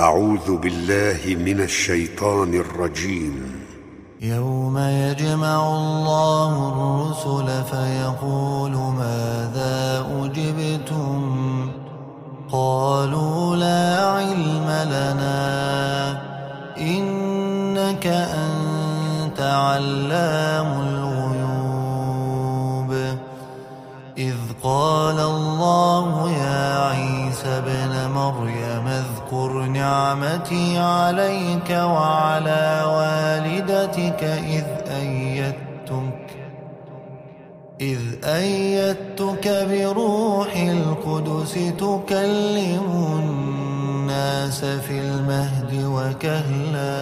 أعوذ بالله من الشيطان الرجيم. يوم يجمع الله الرسل فيقول ماذا أجبتم؟ قالوا لا علم لنا. إنك أنت علام الغيوب. إذ قال الله يا عيسى ابن مريم اذكر نعمتي عليك وعلى والدتك إذ أيدتك إذ أيدتك بروح القدس تكلم الناس في المهد وكهلا.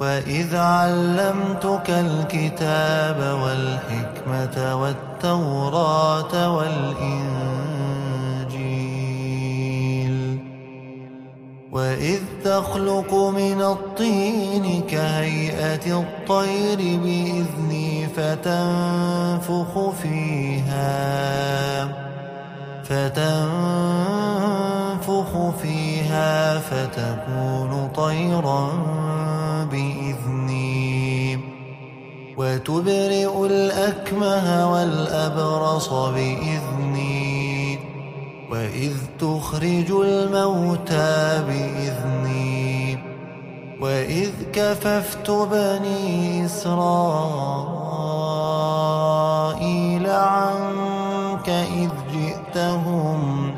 وإذ علمتك الكتاب والحكمة والتوراة والإنجيل وإذ تخلق من الطين كهيئة الطير بإذني فتنفخ فيها فتنفخ فيها فتكون طيرا بإذني. وتبرئ الأكمه والأبرص بإذني. وإذ تخرج الموتى بإذني وإذ كففت بني إسرائيل عنك إذ جئتهم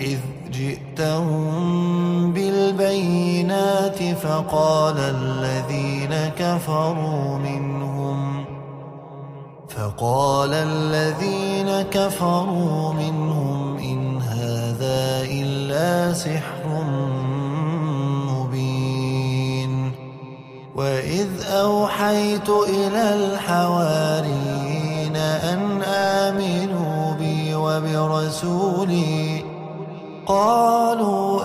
إذ جئتهم بالبينات فقال الذين كفروا منهم فقال الذين كفروا منهم سحر مبين. وإذ أوحيت إلى الحواريين أن آمنوا بي وبرسولي. قالوا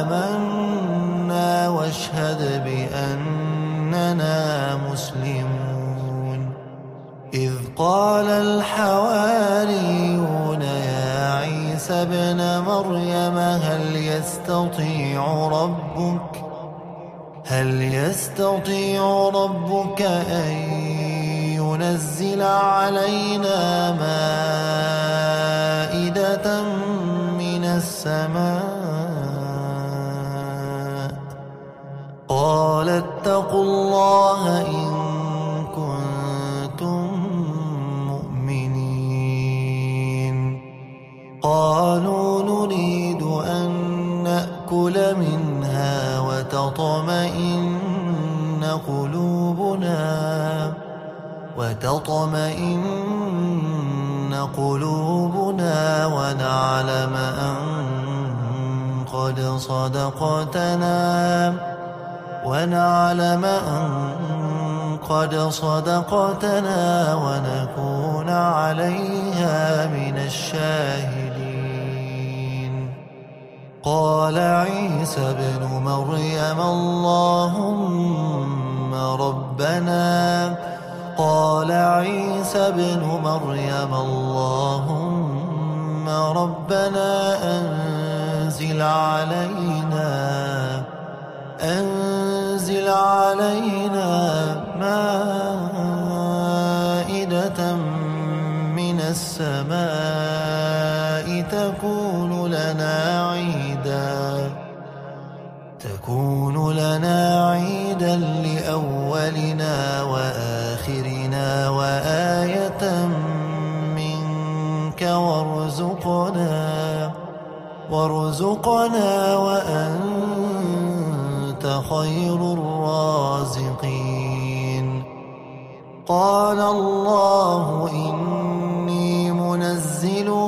آمنا واشهد بأننا مسلمون. إذ قال الحواريون يا عيسى ابن مريم يستطيع ربك؟ هل يستطيع ربك أن ينزل علينا مائدة من السماء؟ قال اتقوا الله إن كنتم مؤمنين. قالوا نأكل منها وتطمئن قلوبنا وتطمئن قلوبنا ونعلم أن قد صدقتنا ونعلم أن قد صدقتنا ونكون عليها من الشاهدين. قال عيسى بن مريم اللهم ربنا. قال عيسى بن مريم اللهم ربنا أنزل علينا أنزل علينا مائدة من السماء. لأولنا وآخرنا وآية منك وارزقنا وارزقنا وأنت خير الرازقين. قال الله إني منزلها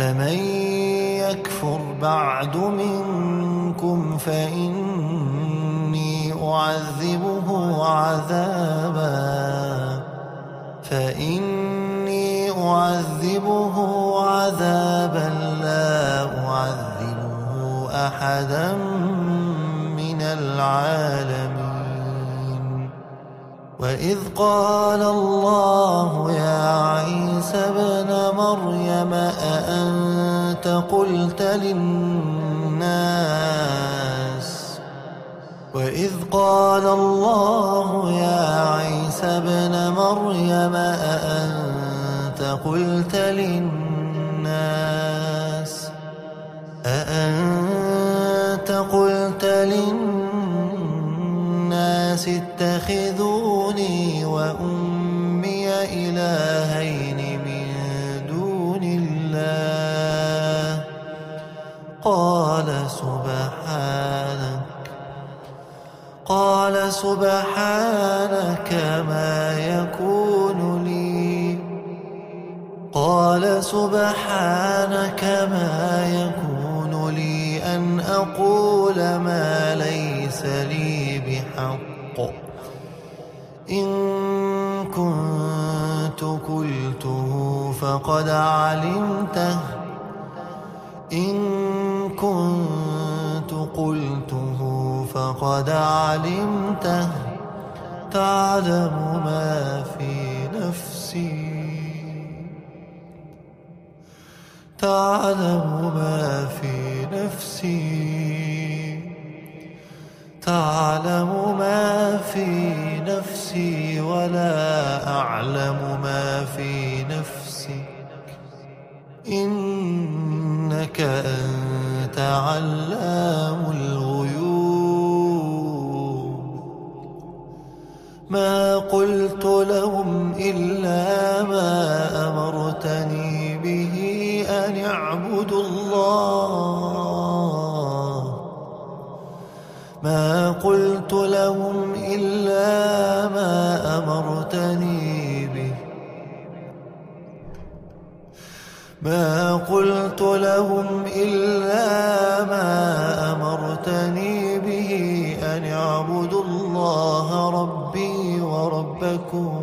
فمن يكفر بعد منكم فإني أعذبه عذابا. فإني أعذبه عذابا لا أعذبه أحدا من العالمين. وإذ قال الله يا عيسى ابن مريم أأنت قلت للناس؟ وإذ قال الله يا عيسى ابن مريم أأنت قلت للناس؟ إلهين من دون الله. قال سبحانك قال سبحانك ما يكون لي. قال سبحانك ما يكون لي أن أقول ما ليس لي بحق. إن كنت فقد علمته. إن كنت قلته فقد علمته. تعلم ما في نفسي. تعلم ما في نفسي. تعلم ما في نفسي ولا أعلم ما في إنك أنت علام الغيوب. ما قلت لهم إلا ما أمرتني به أن اعبدوا الله. ما قلت لهم إلا ما أمرتني ما قلت لهم إلا ما أمرتني به أن اعبدوا الله ربي وربكم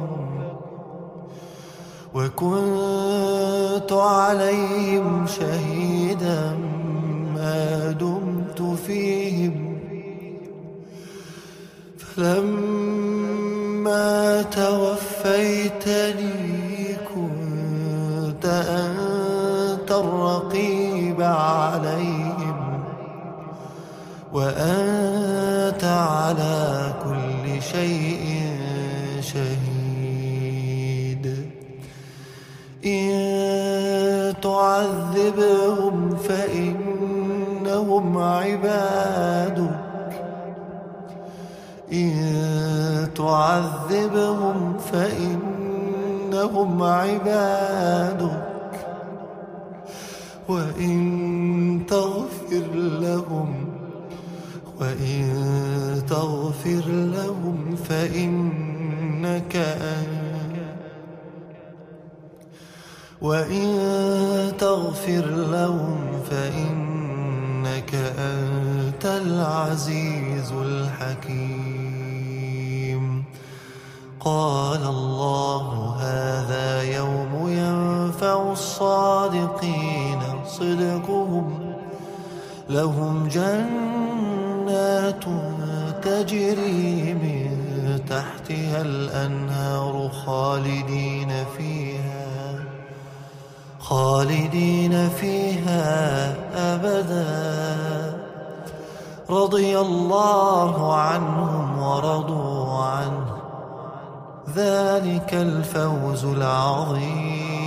وكنت عليهم شهيدا ما دمت فيهم فلما أنت الرقيب عليهم وأنت على كل شيء شهيد. إن تعذبهم فإنهم عبادك. إن تعذبهم فإنهم عبادك. وإن تغفر لهم وإن تغفر لهم فإنك أنت وإن تغفر لهم فإنك أنت العزيز الحكيم. قال الله هذا يوم ينفع الصادقين. صدقهم لهم جنات تجري من تحتها الأنهار خالدين فيها خالدين فيها أبدا. رضي الله عنهم ورضوا عنه. ذلك الفوز العظيم.